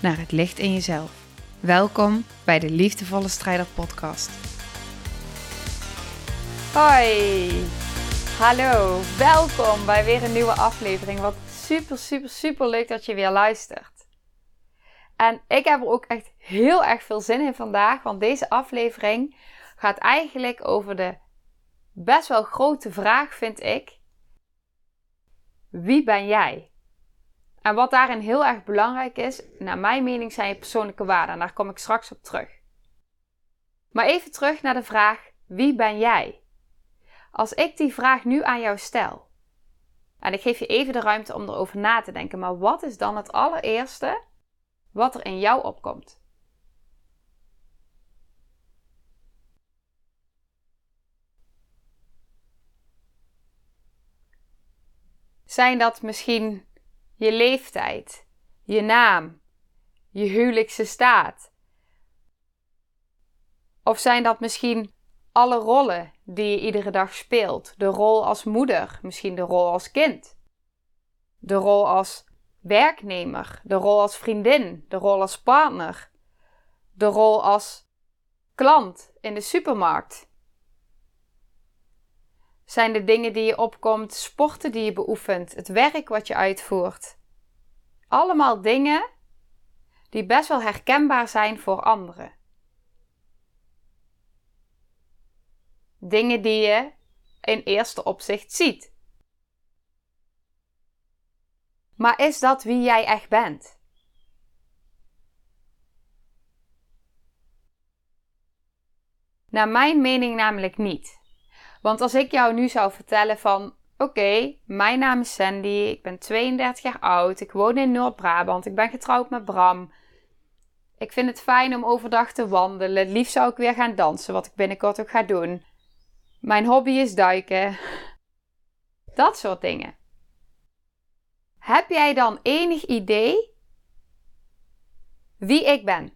naar het licht in jezelf. Welkom bij de Liefdevolle Strijder Podcast. Hoi, hallo, welkom bij weer een nieuwe aflevering. Wat super, super, super leuk dat je weer luistert. En ik heb er ook echt heel erg veel zin in vandaag, want deze aflevering gaat eigenlijk over de best wel grote vraag, vind ik. Wie ben jij? En wat daarin heel erg belangrijk is, naar mijn mening, zijn je persoonlijke waarden. En daar kom ik straks op terug. Maar even terug naar de vraag: wie ben jij? Als ik die vraag nu aan jou stel, en ik geef je even de ruimte om erover na te denken, maar wat is dan het allereerste wat er in jou opkomt? Zijn dat misschien je leeftijd, je naam, je huwelijkse staat? Of zijn dat misschien alle rollen die je iedere dag speelt? De rol als moeder, misschien de rol als kind, de rol als werknemer, de rol als vriendin, de rol als partner, de rol als klant in de supermarkt. Zijn de dingen die je opkomt, sporten die je beoefent, het werk wat je uitvoert. Allemaal dingen die best wel herkenbaar zijn voor anderen. Dingen die je in eerste opzicht ziet. Maar is dat wie jij echt bent? Naar mijn mening namelijk niet. Want als ik jou nu zou vertellen van oké, mijn naam is Sandy, ik ben 32 jaar oud, ik woon in Noord-Brabant, ik ben getrouwd met Bram. Ik vind het fijn om overdag te wandelen. Het liefst zou ik weer gaan dansen, wat ik binnenkort ook ga doen. Mijn hobby is duiken. Dat soort dingen. Heb jij dan enig idee wie ik ben?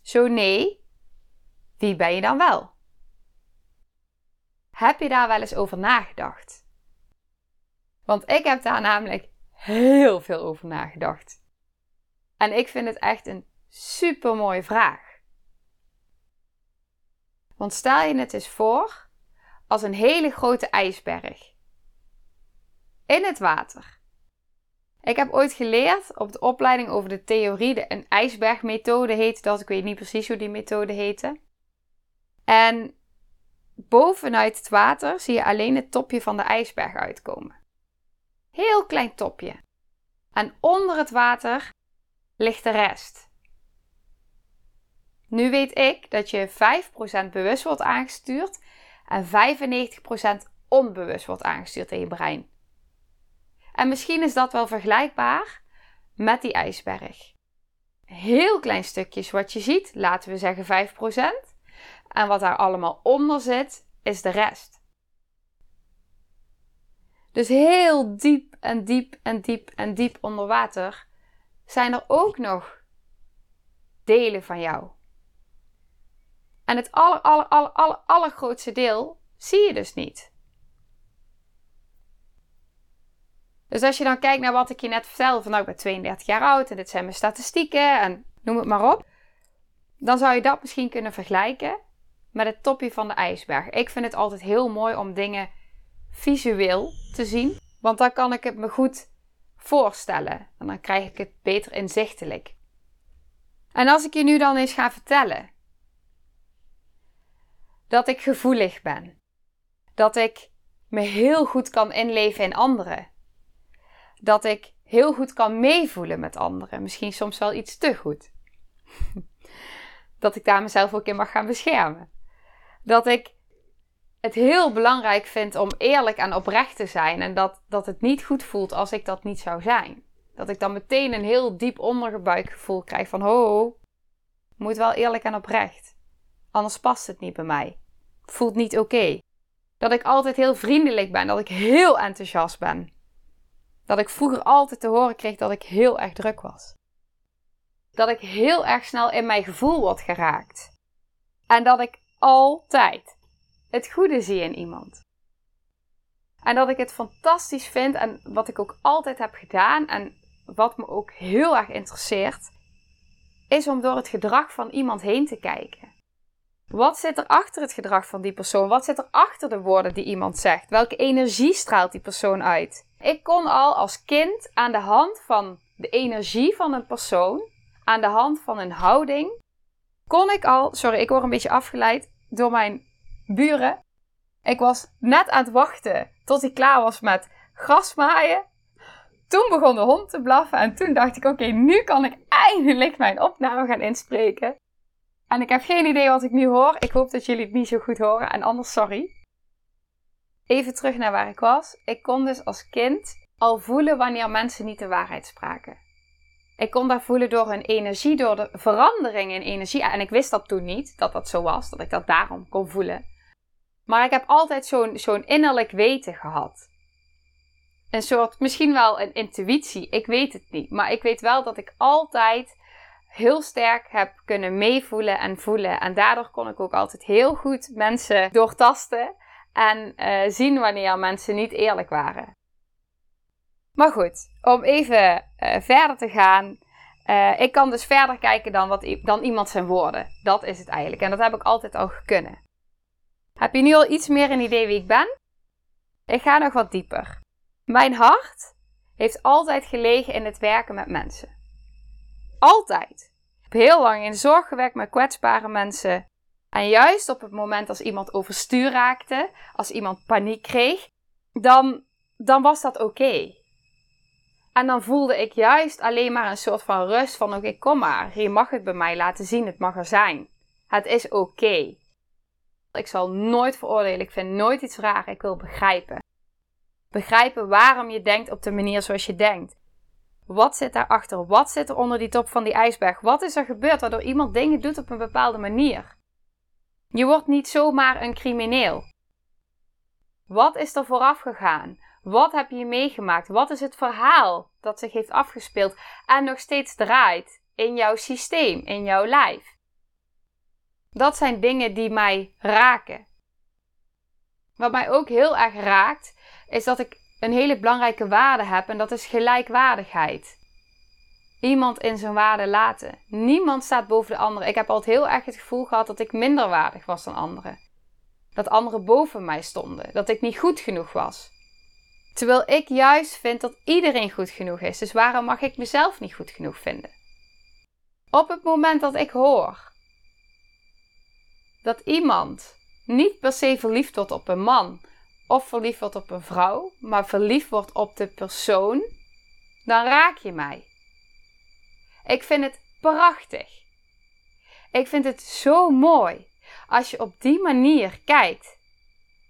Zo nee, wie ben je dan wel? Heb je daar wel eens over nagedacht? Want ik heb daar namelijk heel veel over nagedacht. En ik vind het echt een super mooie vraag. Want stel je het eens voor als een hele grote ijsberg in het water. Ik heb ooit geleerd op de opleiding over de theorie, de, een ijsbergmethode heet dat. Ik weet niet precies hoe die methode heette. En bovenuit het water zie je alleen het topje van de ijsberg uitkomen. Heel klein topje. En onder het water ligt de rest. Nu weet ik dat je 5% bewust wordt aangestuurd en 95% onbewust wordt aangestuurd in je brein. En misschien is dat wel vergelijkbaar met die ijsberg. Heel klein stukjes wat je ziet, laten we zeggen 5%. En wat daar allemaal onder zit, is de rest. Dus heel diep en diep en diep en diep onder water zijn er ook nog delen van jou. En het aller, aller, aller, aller, allergrootste deel zie je dus niet. Dus als je dan kijkt naar wat ik je net vertelde, van nou ik ben 32 jaar oud en dit zijn mijn statistieken en noem het maar op. Dan zou je dat misschien kunnen vergelijken met het topje van de ijsberg. Ik vind het altijd heel mooi om dingen visueel te zien, want dan kan ik het me goed voorstellen en dan krijg ik het beter inzichtelijk. En als ik je nu dan eens ga vertellen dat ik gevoelig ben, dat ik me heel goed kan inleven in anderen, dat ik heel goed kan meevoelen met anderen, misschien soms wel iets te goed. dat ik daar mezelf ook in mag gaan beschermen dat ik het heel belangrijk vind om eerlijk en oprecht te zijn. En dat, dat het niet goed voelt als ik dat niet zou zijn. Dat ik dan meteen een heel diep ondergebuikgevoel krijg van ho, moet wel eerlijk en oprecht. Anders past het niet bij mij. Voelt niet oké. Dat ik altijd heel vriendelijk ben, dat ik heel enthousiast ben. Dat ik vroeger altijd te horen kreeg dat ik heel erg druk was. Dat ik heel erg snel in mijn gevoel word geraakt. En dat ik altijd het goede zie in iemand. En dat ik het fantastisch vind en wat ik ook altijd heb gedaan en wat me ook heel erg interesseert, is om door het gedrag van iemand heen te kijken. Wat zit er achter het gedrag van die persoon? Wat zit er achter de woorden die iemand zegt? Welke energie straalt die persoon uit? Ik kon al als kind aan de hand van de energie van een persoon, aan de hand van een houding, kon ik al, sorry, ik word een beetje afgeleid door mijn buren. Ik was net aan het wachten tot hij klaar was met grasmaaien. Toen begon de hond te blaffen en toen dacht ik: oké, nu kan ik eindelijk mijn opname gaan inspreken. En ik heb geen idee wat ik nu hoor. Ik hoop dat jullie het niet zo goed horen en anders sorry. Even terug naar waar ik was. Ik kon dus als kind al voelen wanneer mensen niet de waarheid spraken. Ik kon daar voelen door hun energie, door de verandering in energie. En ik wist dat toen niet, dat dat zo was, dat ik dat daarom kon voelen. Maar ik heb altijd zo'n zo'n innerlijk weten gehad. Een soort, misschien wel een intuïtie, ik weet het niet. Maar ik weet wel dat ik altijd heel sterk heb kunnen meevoelen en voelen. En daardoor kon ik ook altijd heel goed mensen doortasten en uh, zien wanneer mensen niet eerlijk waren. Maar goed, om even uh, verder te gaan. Uh, ik kan dus verder kijken dan, wat, dan iemand zijn woorden. Dat is het eigenlijk. En dat heb ik altijd al kunnen. Heb je nu al iets meer een idee wie ik ben? Ik ga nog wat dieper. Mijn hart heeft altijd gelegen in het werken met mensen. Altijd. Ik heb heel lang in zorg gewerkt met kwetsbare mensen. En juist op het moment als iemand overstuur raakte, als iemand paniek kreeg, dan, dan was dat oké. En dan voelde ik juist alleen maar een soort van rust van oké, kom maar, je mag het bij mij laten zien, het mag er zijn. Het is oké. Ik zal nooit veroordelen, ik vind nooit iets raar, ik wil begrijpen. Begrijpen waarom je denkt op de manier zoals je denkt. Wat zit daarachter? Wat zit er onder die top van die ijsberg? Wat is er gebeurd waardoor iemand dingen doet op een bepaalde manier? Je wordt niet zomaar een crimineel. Wat is er vooraf gegaan? Wat heb je meegemaakt? Wat is het verhaal dat zich heeft afgespeeld en nog steeds draait in jouw systeem, in jouw lijf? Dat zijn dingen die mij raken. Wat mij ook heel erg raakt, is dat ik een hele belangrijke waarde heb en dat is gelijkwaardigheid. Iemand in zijn waarde laten. Niemand staat boven de andere. Ik heb altijd heel erg het gevoel gehad dat ik minder waardig was dan anderen. Dat anderen boven mij stonden. Dat ik niet goed genoeg was. Terwijl ik juist vind dat iedereen goed genoeg is. Dus waarom mag ik mezelf niet goed genoeg vinden? Op het moment dat ik hoor dat iemand niet per se verliefd wordt op een man of verliefd wordt op een vrouw, maar verliefd wordt op de persoon, dan raak je mij. Ik vind het prachtig. Ik vind het zo mooi als je op die manier kijkt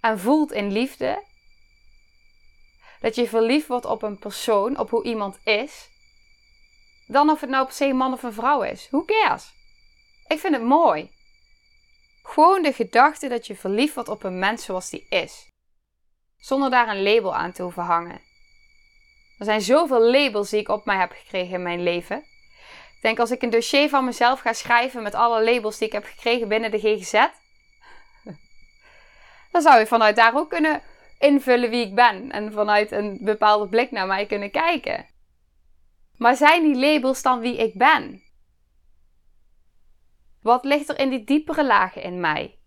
en voelt in liefde. Dat je verliefd wordt op een persoon, op hoe iemand is. Dan of het nou per se een man of een vrouw is. Who cares? Ik vind het mooi. Gewoon de gedachte dat je verliefd wordt op een mens zoals die is. Zonder daar een label aan te hoeven hangen. Er zijn zoveel labels die ik op mij heb gekregen in mijn leven. Ik denk als ik een dossier van mezelf ga schrijven met alle labels die ik heb gekregen binnen de GGZ, dan zou je vanuit daar ook kunnen invullen wie ik ben en vanuit een bepaalde blik naar mij kunnen kijken. Maar zijn die labels dan wie ik ben? Wat ligt er in die diepere lagen in mij?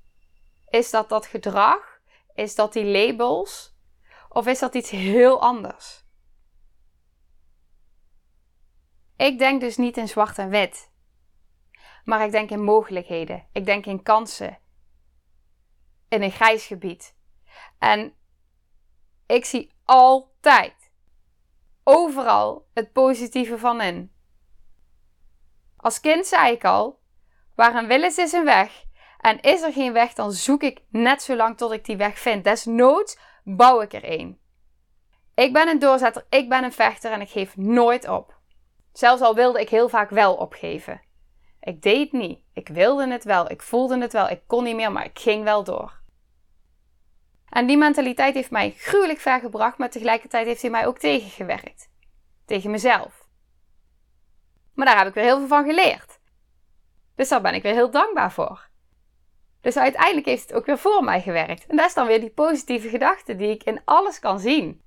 Is dat dat gedrag? Is dat die labels? Of is dat iets heel anders? Ik denk dus niet in zwart en wit. Maar ik denk in mogelijkheden. Ik denk in kansen. In een grijs gebied. En ik zie altijd, overal het positieve van in. Als kind zei ik al: waar een wil is, is een weg. En is er geen weg, dan zoek ik net zo lang tot ik die weg vind. Desnoods bouw ik er een. Ik ben een doorzetter, ik ben een vechter en ik geef nooit op. Zelfs al wilde ik heel vaak wel opgeven. Ik deed het niet. Ik wilde het wel. Ik voelde het wel. Ik kon niet meer, maar ik ging wel door. En die mentaliteit heeft mij gruwelijk ver gebracht, maar tegelijkertijd heeft hij mij ook tegengewerkt. Tegen mezelf. Maar daar heb ik weer heel veel van geleerd. Dus daar ben ik weer heel dankbaar voor. Dus uiteindelijk heeft het ook weer voor mij gewerkt. En dat is dan weer die positieve gedachte die ik in alles kan zien.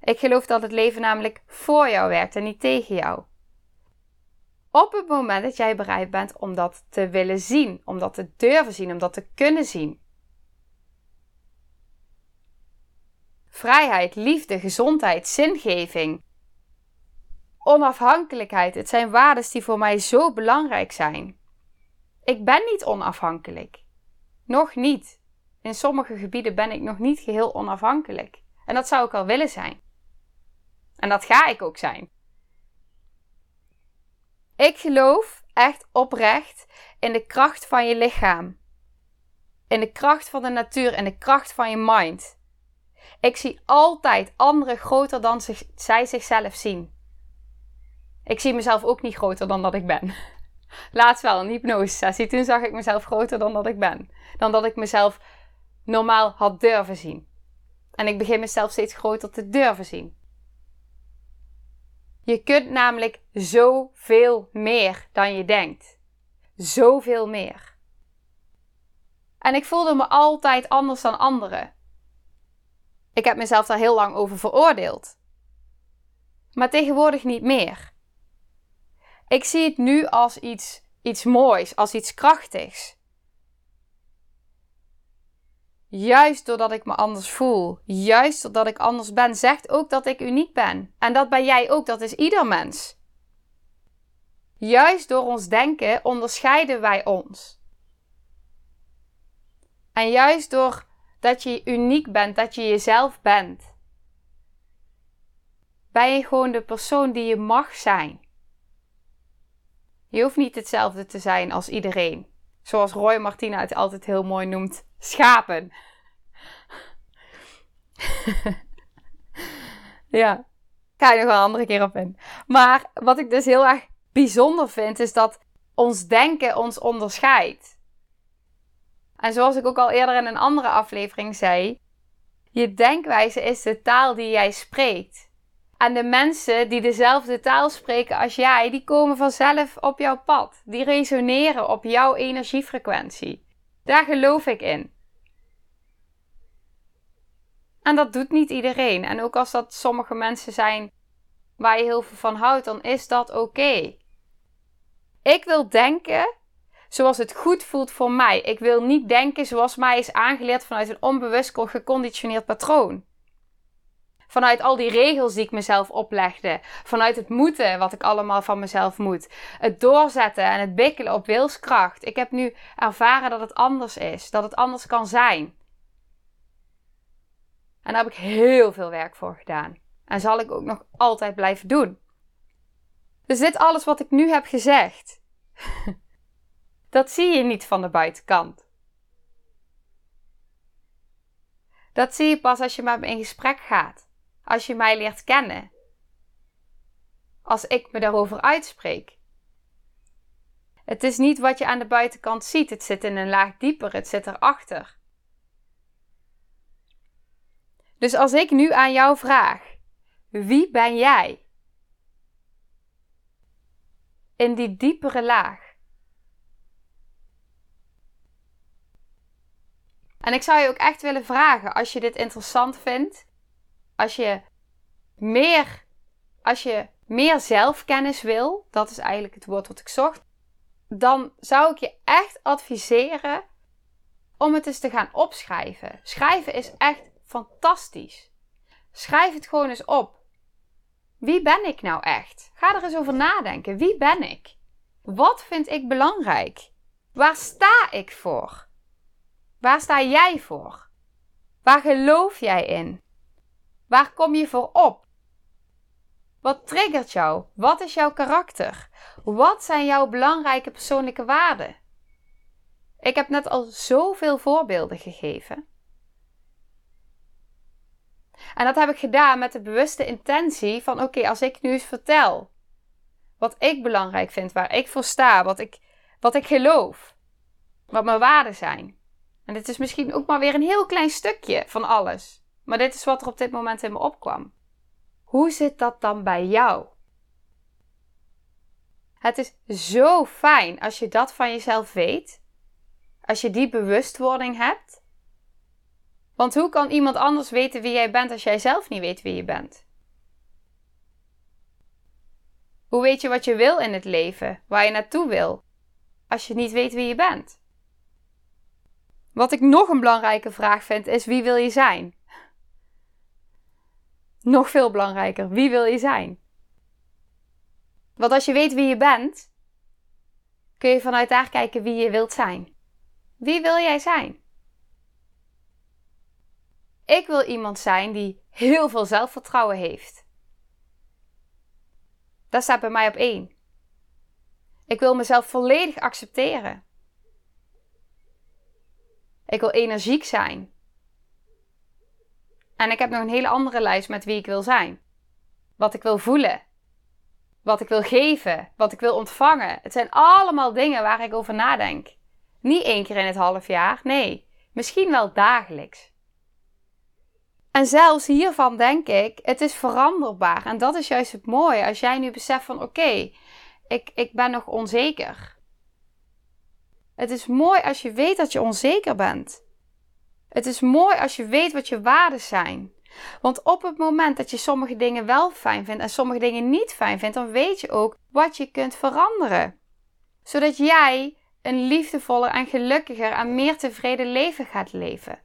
Ik geloof dat het leven namelijk voor jou werkt en niet tegen jou. Op het moment dat jij bereid bent om dat te willen zien, om dat te durven zien, om dat te kunnen zien. Vrijheid, liefde, gezondheid, zingeving, onafhankelijkheid. Het zijn waarden die voor mij zo belangrijk zijn. Ik ben niet onafhankelijk. Nog niet. In sommige gebieden ben ik nog niet geheel onafhankelijk. En dat zou ik al willen zijn. En dat ga ik ook zijn. Ik geloof echt oprecht in de kracht van je lichaam. In de kracht van de natuur en de kracht van je mind. Ik zie altijd anderen groter dan zij zichzelf zien. Ik zie mezelf ook niet groter dan dat ik ben. Laatst wel een hypnose. Toen zag ik mezelf groter dan dat ik ben. Dan dat ik mezelf normaal had durven zien. En ik begin mezelf steeds groter te durven zien. Je kunt namelijk zoveel meer dan je denkt. Zoveel meer. En ik voelde me altijd anders dan anderen. Ik heb mezelf daar heel lang over veroordeeld. Maar tegenwoordig niet meer. Ik zie het nu als iets, iets moois, als iets krachtigs. Juist doordat ik me anders voel, juist doordat ik anders ben, zegt ook dat ik uniek ben. En dat ben jij ook, dat is ieder mens. Juist door ons denken onderscheiden wij ons. En juist door dat je uniek bent, dat je jezelf bent, ben je gewoon de persoon die je mag zijn. Je hoeft niet hetzelfde te zijn als iedereen. Zoals Roy Martina het altijd heel mooi noemt: schapen. ja, ga je nog wel een andere keer op in. Maar wat ik dus heel erg bijzonder vind, is dat ons denken ons onderscheidt. En zoals ik ook al eerder in een andere aflevering zei, je denkwijze is de taal die jij spreekt. En de mensen die dezelfde taal spreken als jij, die komen vanzelf op jouw pad. Die resoneren op jouw energiefrequentie. Daar geloof ik in. En dat doet niet iedereen. En ook als dat sommige mensen zijn waar je heel veel van houdt, dan is dat oké. Ik wil denken zoals het goed voelt voor mij. Ik wil niet denken zoals mij is aangeleerd vanuit een onbewust geconditioneerd patroon. Vanuit al die regels die ik mezelf oplegde. Vanuit het moeten wat ik allemaal van mezelf moet. Het doorzetten en het bikkelen op wilskracht. Ik heb nu ervaren dat het anders is. Dat het anders kan zijn. En daar heb ik heel veel werk voor gedaan. En zal ik ook nog altijd blijven doen. Dus dit alles wat ik nu heb gezegd. Dat zie je niet van de buitenkant. Dat zie je pas als je met me in gesprek gaat als je mij leert kennen. Als ik me daarover uitspreek. Het is niet wat je aan de buitenkant ziet. Het zit in een laag dieper. Het zit erachter. Dus als ik nu aan jou vraag: wie ben jij? In die diepere laag. En ik zou je ook echt willen vragen, als je dit interessant vindt, als je meer, als je meer zelfkennis wil, dat is eigenlijk het woord wat ik zocht, dan zou ik je echt adviseren om het eens te gaan opschrijven. Schrijven is echt fantastisch. Schrijf het gewoon eens op. Wie ben ik nou echt? Ga er eens over nadenken. Wie ben ik? Wat vind ik belangrijk? Waar sta ik voor? Waar sta jij voor? Waar geloof jij in? Waar kom je voor op? Wat triggert jou? Wat is jouw karakter? Wat zijn jouw belangrijke persoonlijke waarden? Ik heb net al zoveel voorbeelden gegeven. En dat heb ik gedaan met de bewuste intentie van oké, als ik nu eens vertel wat ik belangrijk vind, waar ik voor sta, wat ik, wat ik geloof, wat mijn waarden zijn. En dit is misschien ook maar weer een heel klein stukje van alles. Maar dit is wat er op dit moment in me opkwam. Hoe zit dat dan bij jou? Het is zo fijn als je dat van jezelf weet. Als je die bewustwording hebt. Want hoe kan iemand anders weten wie jij bent als jij zelf niet weet wie je bent? Hoe weet je wat je wil in het leven, waar je naartoe wil, als je niet weet wie je bent? Wat ik nog een belangrijke vraag vind is: wie wil je zijn? Nog veel belangrijker, wie wil je zijn? Want als je weet wie je bent, kun je vanuit daar kijken wie je wilt zijn. Wie wil jij zijn? Ik wil iemand zijn die heel veel zelfvertrouwen heeft. Dat staat bij mij op één. Ik wil mezelf volledig accepteren. Ik wil energiek zijn. En ik heb nog een hele andere lijst met wie ik wil zijn. Wat ik wil voelen. Wat ik wil geven. Wat ik wil ontvangen. Het zijn allemaal dingen waar ik over nadenk. Niet één keer in het half jaar, nee, misschien wel dagelijks. En zelfs hiervan denk ik, het is veranderbaar. En dat is juist het mooie. Als jij nu beseft van oké, ik, ik ben nog onzeker. Het is mooi als je weet dat je onzeker bent. Het is mooi als je weet wat je waarden zijn. Want op het moment dat je sommige dingen wel fijn vindt en sommige dingen niet fijn vindt, dan weet je ook wat je kunt veranderen. Zodat jij een liefdevoller en gelukkiger en meer tevreden leven gaat leven.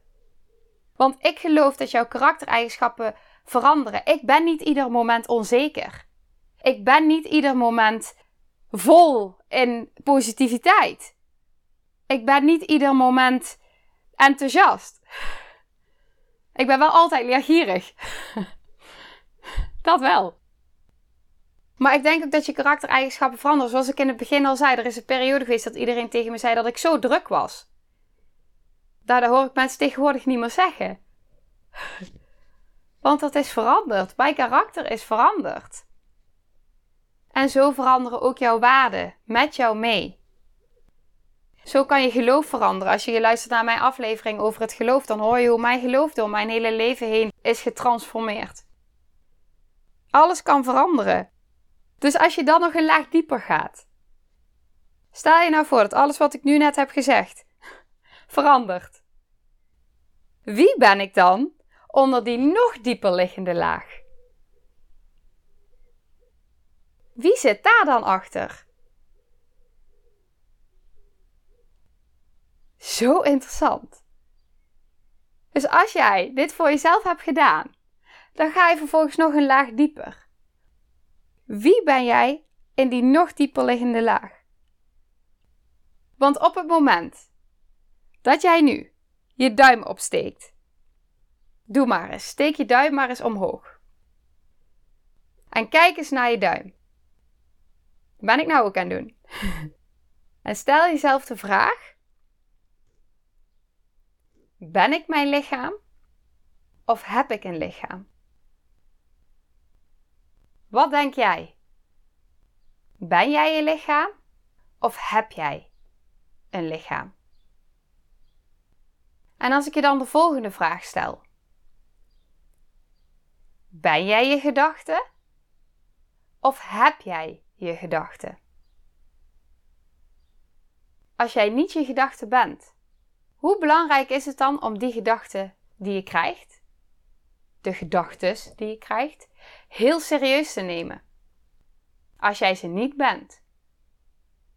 Want ik geloof dat jouw karaktereigenschappen veranderen. Ik ben niet ieder moment onzeker. Ik ben niet ieder moment vol in positiviteit. Ik ben niet ieder moment enthousiast. Ik ben wel altijd leergierig. dat wel. Maar ik denk ook dat je karaktereigenschappen veranderen. Zoals ik in het begin al zei, er is een periode geweest dat iedereen tegen me zei dat ik zo druk was. Daar hoor ik mensen tegenwoordig niet meer zeggen. Want dat is veranderd. Mijn karakter is veranderd. En zo veranderen ook jouw waarden met jou mee. Zo kan je geloof veranderen. Als je luistert naar mijn aflevering over het geloof, dan hoor je hoe mijn geloof door mijn hele leven heen is getransformeerd. Alles kan veranderen. Dus als je dan nog een laag dieper gaat. Stel je nou voor dat alles wat ik nu net heb gezegd verandert. Wie ben ik dan onder die nog dieper liggende laag? Wie zit daar dan achter? Zo interessant. Dus als jij dit voor jezelf hebt gedaan, dan ga je vervolgens nog een laag dieper. Wie ben jij in die nog dieper liggende laag? Want op het moment dat jij nu je duim opsteekt, doe maar eens, steek je duim maar eens omhoog. En kijk eens naar je duim. ben ik nou ook aan het doen? en stel jezelf de vraag: Ben ik mijn lichaam of heb ik een lichaam? Wat denk jij? Ben jij je lichaam of heb jij een lichaam? En als ik je dan de volgende vraag stel: Ben jij je gedachten of heb jij je gedachten? Als jij niet je gedachten bent, hoe belangrijk is het dan om die gedachten die je krijgt, de gedachten die je krijgt, heel serieus te nemen. Als jij ze niet bent.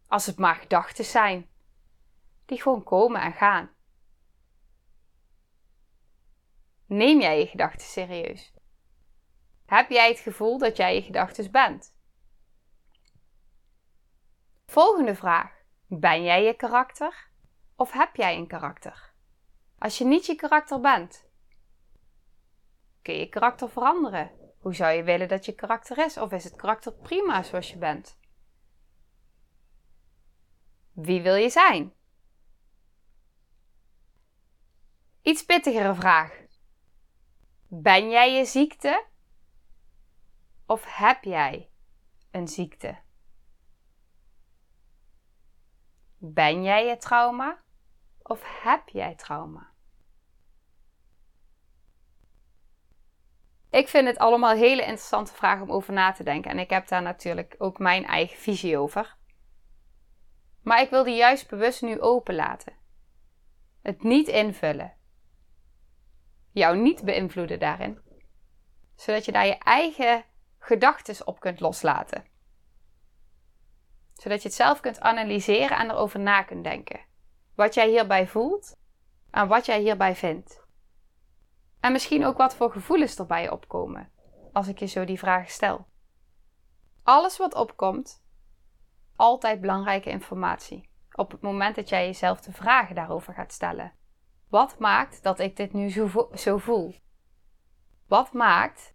Als het maar gedachten zijn, die gewoon komen en gaan. Neem jij je gedachten serieus? Heb jij het gevoel dat jij je gedachten bent? Volgende vraag. Ben jij je karakter? Of heb jij een karakter? Als je niet je karakter bent, kun je karakter veranderen. Hoe zou je willen dat je karakter is? Of is het karakter prima zoals je bent? Wie wil je zijn? Iets pittigere vraag. Ben jij je ziekte? Of heb jij een ziekte? Ben jij je trauma? Of heb jij trauma? Ik vind het allemaal hele interessante vragen om over na te denken. En ik heb daar natuurlijk ook mijn eigen visie over. Maar ik wil die juist bewust nu openlaten. Het niet invullen. Jou niet beïnvloeden daarin. Zodat je daar je eigen gedachten op kunt loslaten. Zodat je het zelf kunt analyseren en erover na kunt denken. Wat jij hierbij voelt en wat jij hierbij vindt. En misschien ook wat voor gevoelens er bij opkomen als ik je zo die vraag stel. Alles wat opkomt, altijd belangrijke informatie. Op het moment dat jij jezelf de vragen daarover gaat stellen. Wat maakt dat ik dit nu zo, zo voel? Wat maakt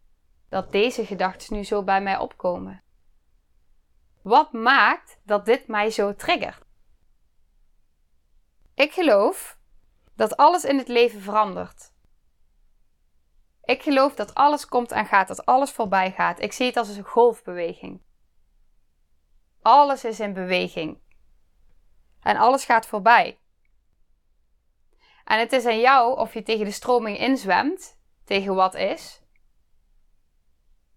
dat deze gedachten nu zo bij mij opkomen? Wat maakt dat dit mij zo triggert? Ik geloof dat alles in het leven verandert. Ik geloof dat alles komt en gaat, dat alles voorbij gaat. Ik zie het als een golfbeweging. Alles is in beweging. En alles gaat voorbij. En het is aan jou of je tegen de stroming inzwemt, tegen wat is,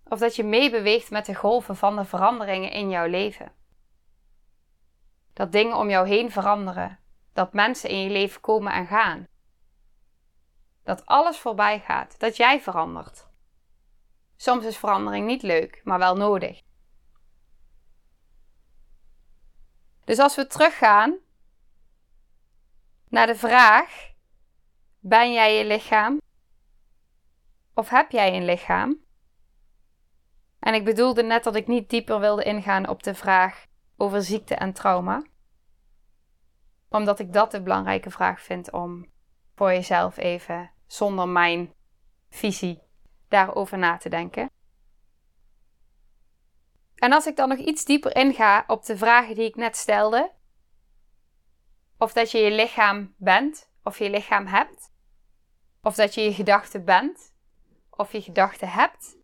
of dat je meebeweegt met de golven van de veranderingen in jouw leven. Dat dingen om jou heen veranderen, dat mensen in je leven komen en gaan. Dat alles voorbij gaat, dat jij verandert. Soms is verandering niet leuk, maar wel nodig. Dus als we teruggaan naar de vraag: ben jij je lichaam? Of heb jij een lichaam? En ik bedoelde net dat ik niet dieper wilde ingaan op de vraag over ziekte en trauma. Omdat ik dat de belangrijke vraag vind om voor jezelf even zonder mijn visie daarover na te denken. En als ik dan nog iets dieper inga op de vragen die ik net stelde, of dat je je lichaam bent, of je lichaam hebt, of dat je je gedachten bent, of je gedachten hebt.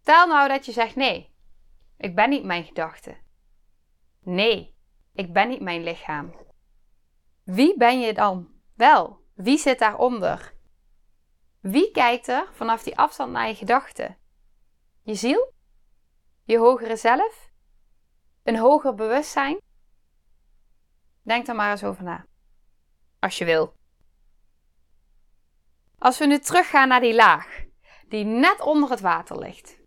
Stel nou dat je zegt nee, ik ben niet mijn gedachte. Nee, ik ben niet mijn lichaam. Wie ben je dan wel? Wie zit daaronder? Wie kijkt er vanaf die afstand naar je gedachten? Je ziel? Je hogere zelf? Een hoger bewustzijn? Denk er maar eens over na. Als je wil. Als we nu teruggaan naar die laag, die net onder het water ligt.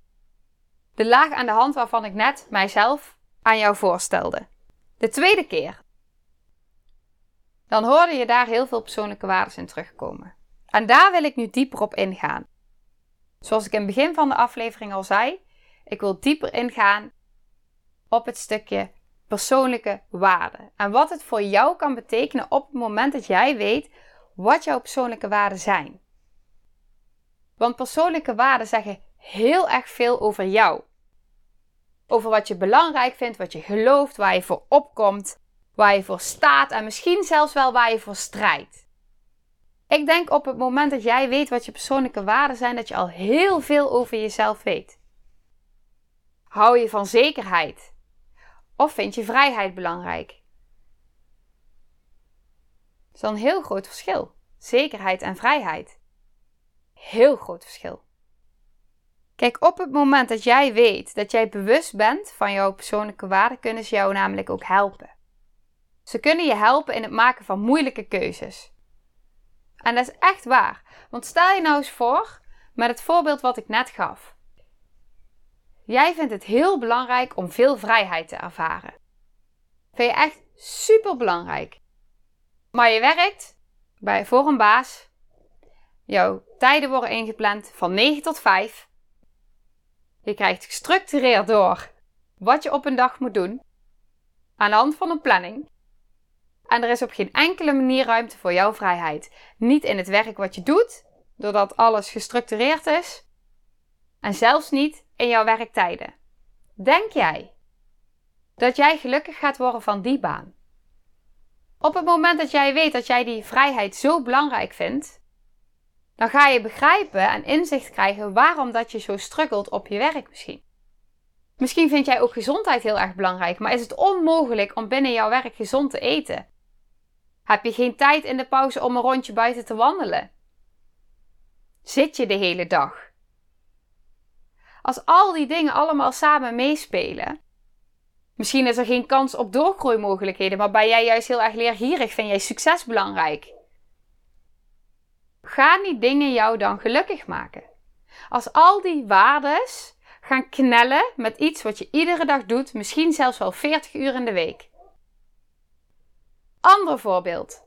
De laag aan de hand waarvan ik net mijzelf aan jou voorstelde. De tweede keer dan hoorde je daar heel veel persoonlijke waarden in terugkomen. En daar wil ik nu dieper op ingaan. Zoals ik in het begin van de aflevering al zei, ik wil dieper ingaan op het stukje persoonlijke waarden. En wat het voor jou kan betekenen op het moment dat jij weet wat jouw persoonlijke waarden zijn. Want persoonlijke waarden zeggen heel erg veel over jou. Over wat je belangrijk vindt, wat je gelooft, waar je voor opkomt waar je voor staat en misschien zelfs wel waar je voor strijdt. Ik denk op het moment dat jij weet wat je persoonlijke waarden zijn, dat je al heel veel over jezelf weet. Hou je van zekerheid? Of vind je vrijheid belangrijk? Dat is dan een heel groot verschil. Zekerheid en vrijheid. Heel groot verschil. Kijk, op het moment dat jij weet dat jij bewust bent van jouw persoonlijke waarden, kunnen ze jou namelijk ook helpen. Ze kunnen je helpen in het maken van moeilijke keuzes. En dat is echt waar. Want stel je nou eens voor met het voorbeeld wat ik net gaf. Jij vindt het heel belangrijk om veel vrijheid te ervaren. Vind je echt super belangrijk. Maar je werkt bij, voor een baas. Jouw tijden worden ingepland van 9 tot 5. Je krijgt gestructureerd door wat je op een dag moet doen. Aan de hand van een planning. En er is op geen enkele manier ruimte voor jouw vrijheid. Niet in het werk wat je doet, doordat alles gestructureerd is. En zelfs niet in jouw werktijden. Denk jij dat jij gelukkig gaat worden van die baan? Op het moment dat jij weet dat jij die vrijheid zo belangrijk vindt, dan ga je begrijpen en inzicht krijgen waarom dat je zo struggelt op je werk misschien. Misschien vind jij ook gezondheid heel erg belangrijk, maar is het onmogelijk om binnen jouw werk gezond te eten? Heb je geen tijd in de pauze om een rondje buiten te wandelen? Zit je de hele dag? Als al die dingen allemaal samen meespelen, misschien is er geen kans op doorgroeimogelijkheden, maar ben jij juist heel erg leergierig, vind jij succes belangrijk? Gaan die dingen jou dan gelukkig maken? Als al die waardes gaan knellen met iets wat je iedere dag doet, misschien zelfs wel 40 uur in de week. Ander voorbeeld.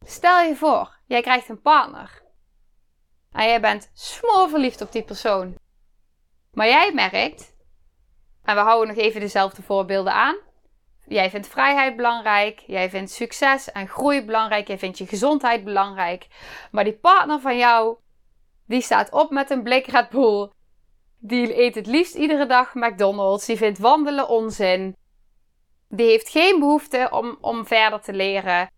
Stel je voor, jij krijgt een partner. En jij bent smoorverliefd op die persoon. Maar jij merkt, en we houden nog even dezelfde voorbeelden aan. Jij vindt vrijheid belangrijk, jij vindt succes en groei belangrijk, jij vindt je gezondheid belangrijk. Maar die partner van jou, die staat op met een blik Red Bull. Die eet het liefst iedere dag McDonald's, die vindt wandelen onzin. Die heeft geen behoefte om, om verder te leren.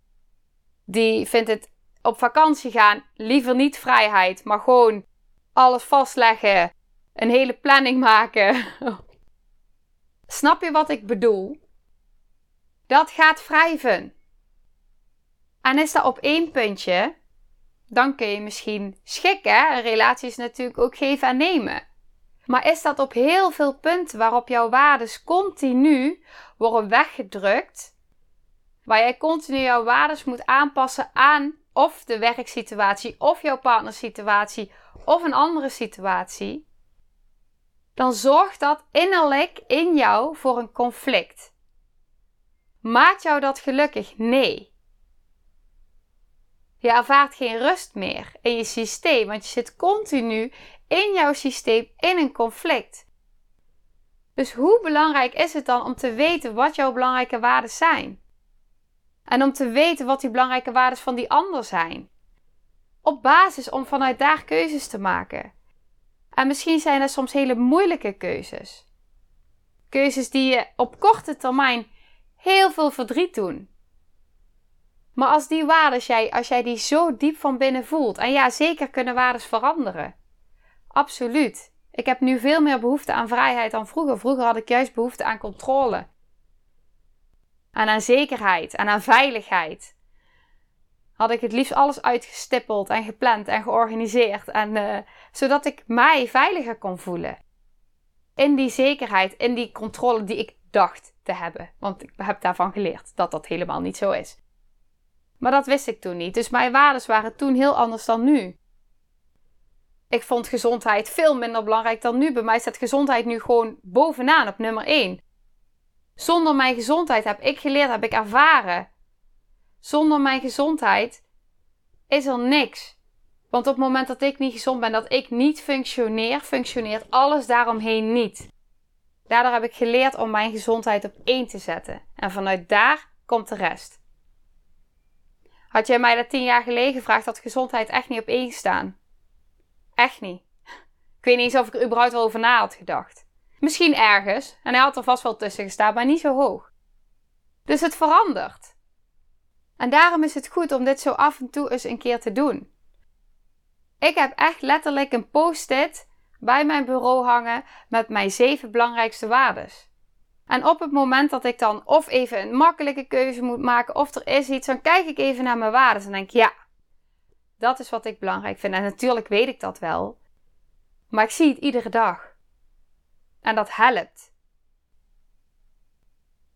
Die vindt het op vakantie gaan liever niet vrijheid, maar gewoon alles vastleggen. Een hele planning maken. Snap je wat ik bedoel? Dat gaat wrijven. En is dat op één puntje, dan kun je misschien schikken. Een relatie is natuurlijk ook geven en nemen. Maar is dat op heel veel punten waarop jouw waardes continu worden weggedrukt, waar jij continu jouw waardes moet aanpassen aan of de werksituatie, of jouw partnersituatie, of een andere situatie, dan zorgt dat innerlijk in jou voor een conflict. Maakt jou dat gelukkig? Nee. Je ervaart geen rust meer in je systeem, want je zit continu in jouw systeem in een conflict. Dus hoe belangrijk is het dan om te weten wat jouw belangrijke waarden zijn? En om te weten wat die belangrijke waarden van die ander zijn. Op basis om vanuit daar keuzes te maken. En misschien zijn dat soms hele moeilijke keuzes. Keuzes die je op korte termijn heel veel verdriet doen. Maar als die waarden, jij, als jij die zo diep van binnen voelt, en ja, zeker kunnen waarden veranderen. Absoluut. Ik heb nu veel meer behoefte aan vrijheid dan vroeger. Vroeger had ik juist behoefte aan controle. En aan zekerheid en aan veiligheid. Had ik het liefst alles uitgestippeld en gepland en georganiseerd. En, uh, zodat ik mij veiliger kon voelen. In die zekerheid, in die controle die ik dacht te hebben. Want ik heb daarvan geleerd dat dat helemaal niet zo is. Maar dat wist ik toen niet. Dus mijn waarden waren toen heel anders dan nu. Ik vond gezondheid veel minder belangrijk dan nu. Bij mij staat gezondheid nu gewoon bovenaan op nummer 1. Zonder mijn gezondheid heb ik geleerd, heb ik ervaren. Zonder mijn gezondheid is er niks. Want op het moment dat ik niet gezond ben, dat ik niet functioneer, functioneert alles daaromheen niet. Daardoor heb ik geleerd om mijn gezondheid op één te zetten. En vanuit daar komt de rest. Had jij mij dat tien jaar geleden gevraagd, had gezondheid echt niet op één gestaan. Echt niet. Ik weet niet eens of ik er überhaupt wel over na had gedacht. Misschien ergens, en hij had er vast wel tussen gestaan, maar niet zo hoog. Dus het verandert. En daarom is het goed om dit zo af en toe eens een keer te doen. Ik heb echt letterlijk een post-it bij mijn bureau hangen met mijn zeven belangrijkste waardes. En op het moment dat ik dan of even een makkelijke keuze moet maken of er is iets, dan kijk ik even naar mijn waarden en denk ja, dat is wat ik belangrijk vind. En natuurlijk weet ik dat wel. Maar ik zie het iedere dag. En dat helpt.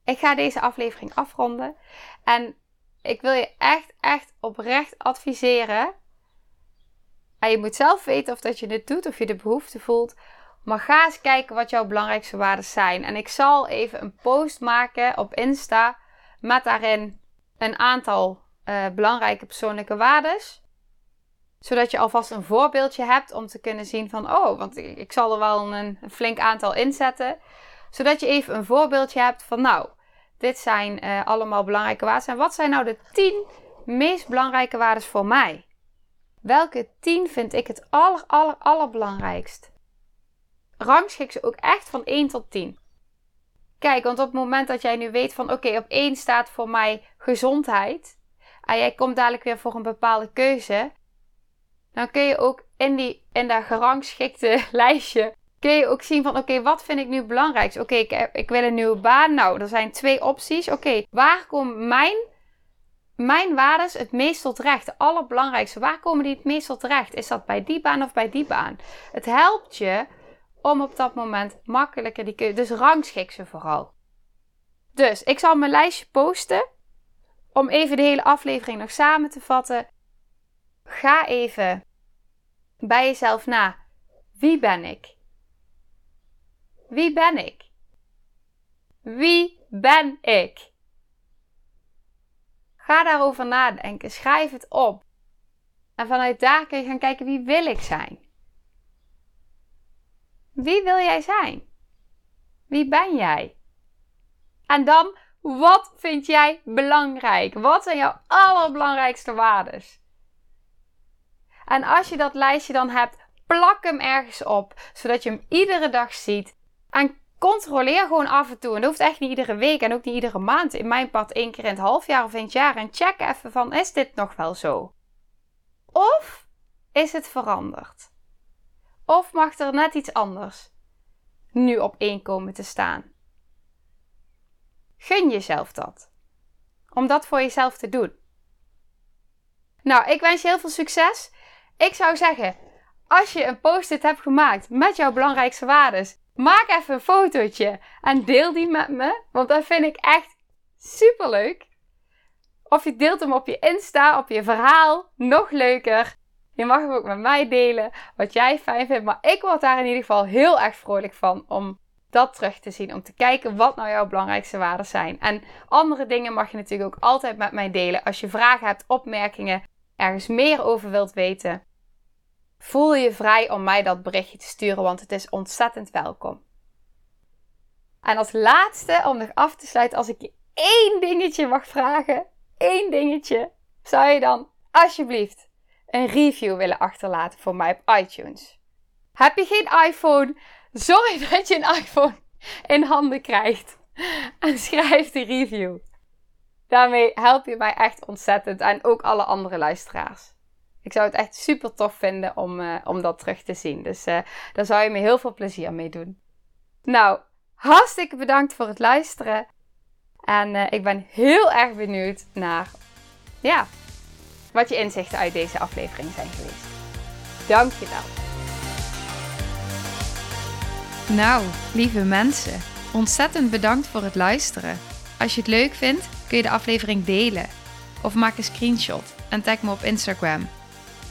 Ik ga deze aflevering afronden. En ik wil je echt, echt oprecht adviseren. En je moet zelf weten of dat je dit doet, of je de behoefte voelt. Maar ga eens kijken wat jouw belangrijkste waarden zijn. En ik zal even een post maken op Insta met daarin een aantal uh, belangrijke persoonlijke waarden zodat je alvast een voorbeeldje hebt om te kunnen zien van, oh, want ik zal er wel een, flink aantal inzetten. Zodat je even een voorbeeldje hebt van, nou, dit zijn uh, allemaal belangrijke waarden. En wat zijn nou de 10 meest belangrijke waarden voor mij? Welke 10 vind ik het aller, aller, allerbelangrijkst? Rangschik ze ook echt van 1 tot 10. Kijk, want op het moment dat jij nu weet van oké, op één staat voor mij gezondheid. En jij komt dadelijk weer voor een bepaalde keuze. Dan kun je ook in, die, in dat gerangschikte lijstje. Kun je ook zien van oké, wat vind ik nu belangrijk? Oké, ik, ik wil een nieuwe baan. Nou, er zijn twee opties. Oké, waar komt mijn mijn waardes het meest tot recht? De allerbelangrijkste. Waar komen die het meest tot recht? Is dat bij die baan of bij die baan? Het helpt je om op dat moment makkelijker die keuze. Dus rangschik ze vooral. Dus ik zal mijn lijstje posten. Om even de hele aflevering nog samen te vatten. Ga even bij jezelf na. Wie ben ik? Wie ben ik? Wie ben ik? Ga daarover nadenken. Schrijf het op. En vanuit daar kun je gaan kijken wie wil ik zijn. Wie wil jij zijn? Wie ben jij? En dan, wat vind jij belangrijk? Wat zijn jouw allerbelangrijkste waarden? En als je dat lijstje dan hebt, plak hem ergens op, zodat je hem iedere dag ziet. En controleer gewoon af en toe. En dat hoeft echt niet iedere week en ook niet iedere maand. In mijn pad één keer in het halfjaar of in het jaar. En check even van, is dit nog wel zo? Of is het veranderd? Of mag er net iets anders nu op één komen te staan? Gun jezelf dat. Om dat voor jezelf te doen. Nou, ik wens je heel veel succes. Ik zou zeggen, als je een post-it hebt gemaakt met jouw belangrijkste waarden, maak even een fotootje en deel die met me, want dat vind ik echt super leuk. Of je deelt hem op je Insta, op je verhaal, nog leuker. Je mag hem ook met mij delen, wat jij fijn vindt. Maar ik word daar in ieder geval heel erg vrolijk van om dat terug te zien. Om te kijken wat nou jouw belangrijkste waarden zijn. En andere dingen mag je natuurlijk ook altijd met mij delen. Als je vragen hebt, opmerkingen, ergens meer over wilt weten. Voel je vrij om mij dat berichtje te sturen, want het is ontzettend welkom. En als laatste, om nog af te sluiten, als ik je één dingetje mag vragen, één dingetje, zou je dan alsjeblieft een review willen achterlaten voor mij op iTunes? Heb je geen iPhone? Zorg dat je een iPhone in handen krijgt en schrijf de review. Daarmee help je mij echt ontzettend en ook alle andere luisteraars. Ik zou het echt super tof vinden om, uh, om dat terug te zien. Dus uh, daar zou je me heel veel plezier mee doen. Nou, hartstikke bedankt voor het luisteren. En uh, ik ben heel erg benieuwd naar ja, wat je inzichten uit deze aflevering zijn geweest. Dankjewel. Nou, lieve mensen, ontzettend bedankt voor het luisteren. Als je het leuk vindt, kun je de aflevering delen. Of maak een screenshot en tag me op Instagram.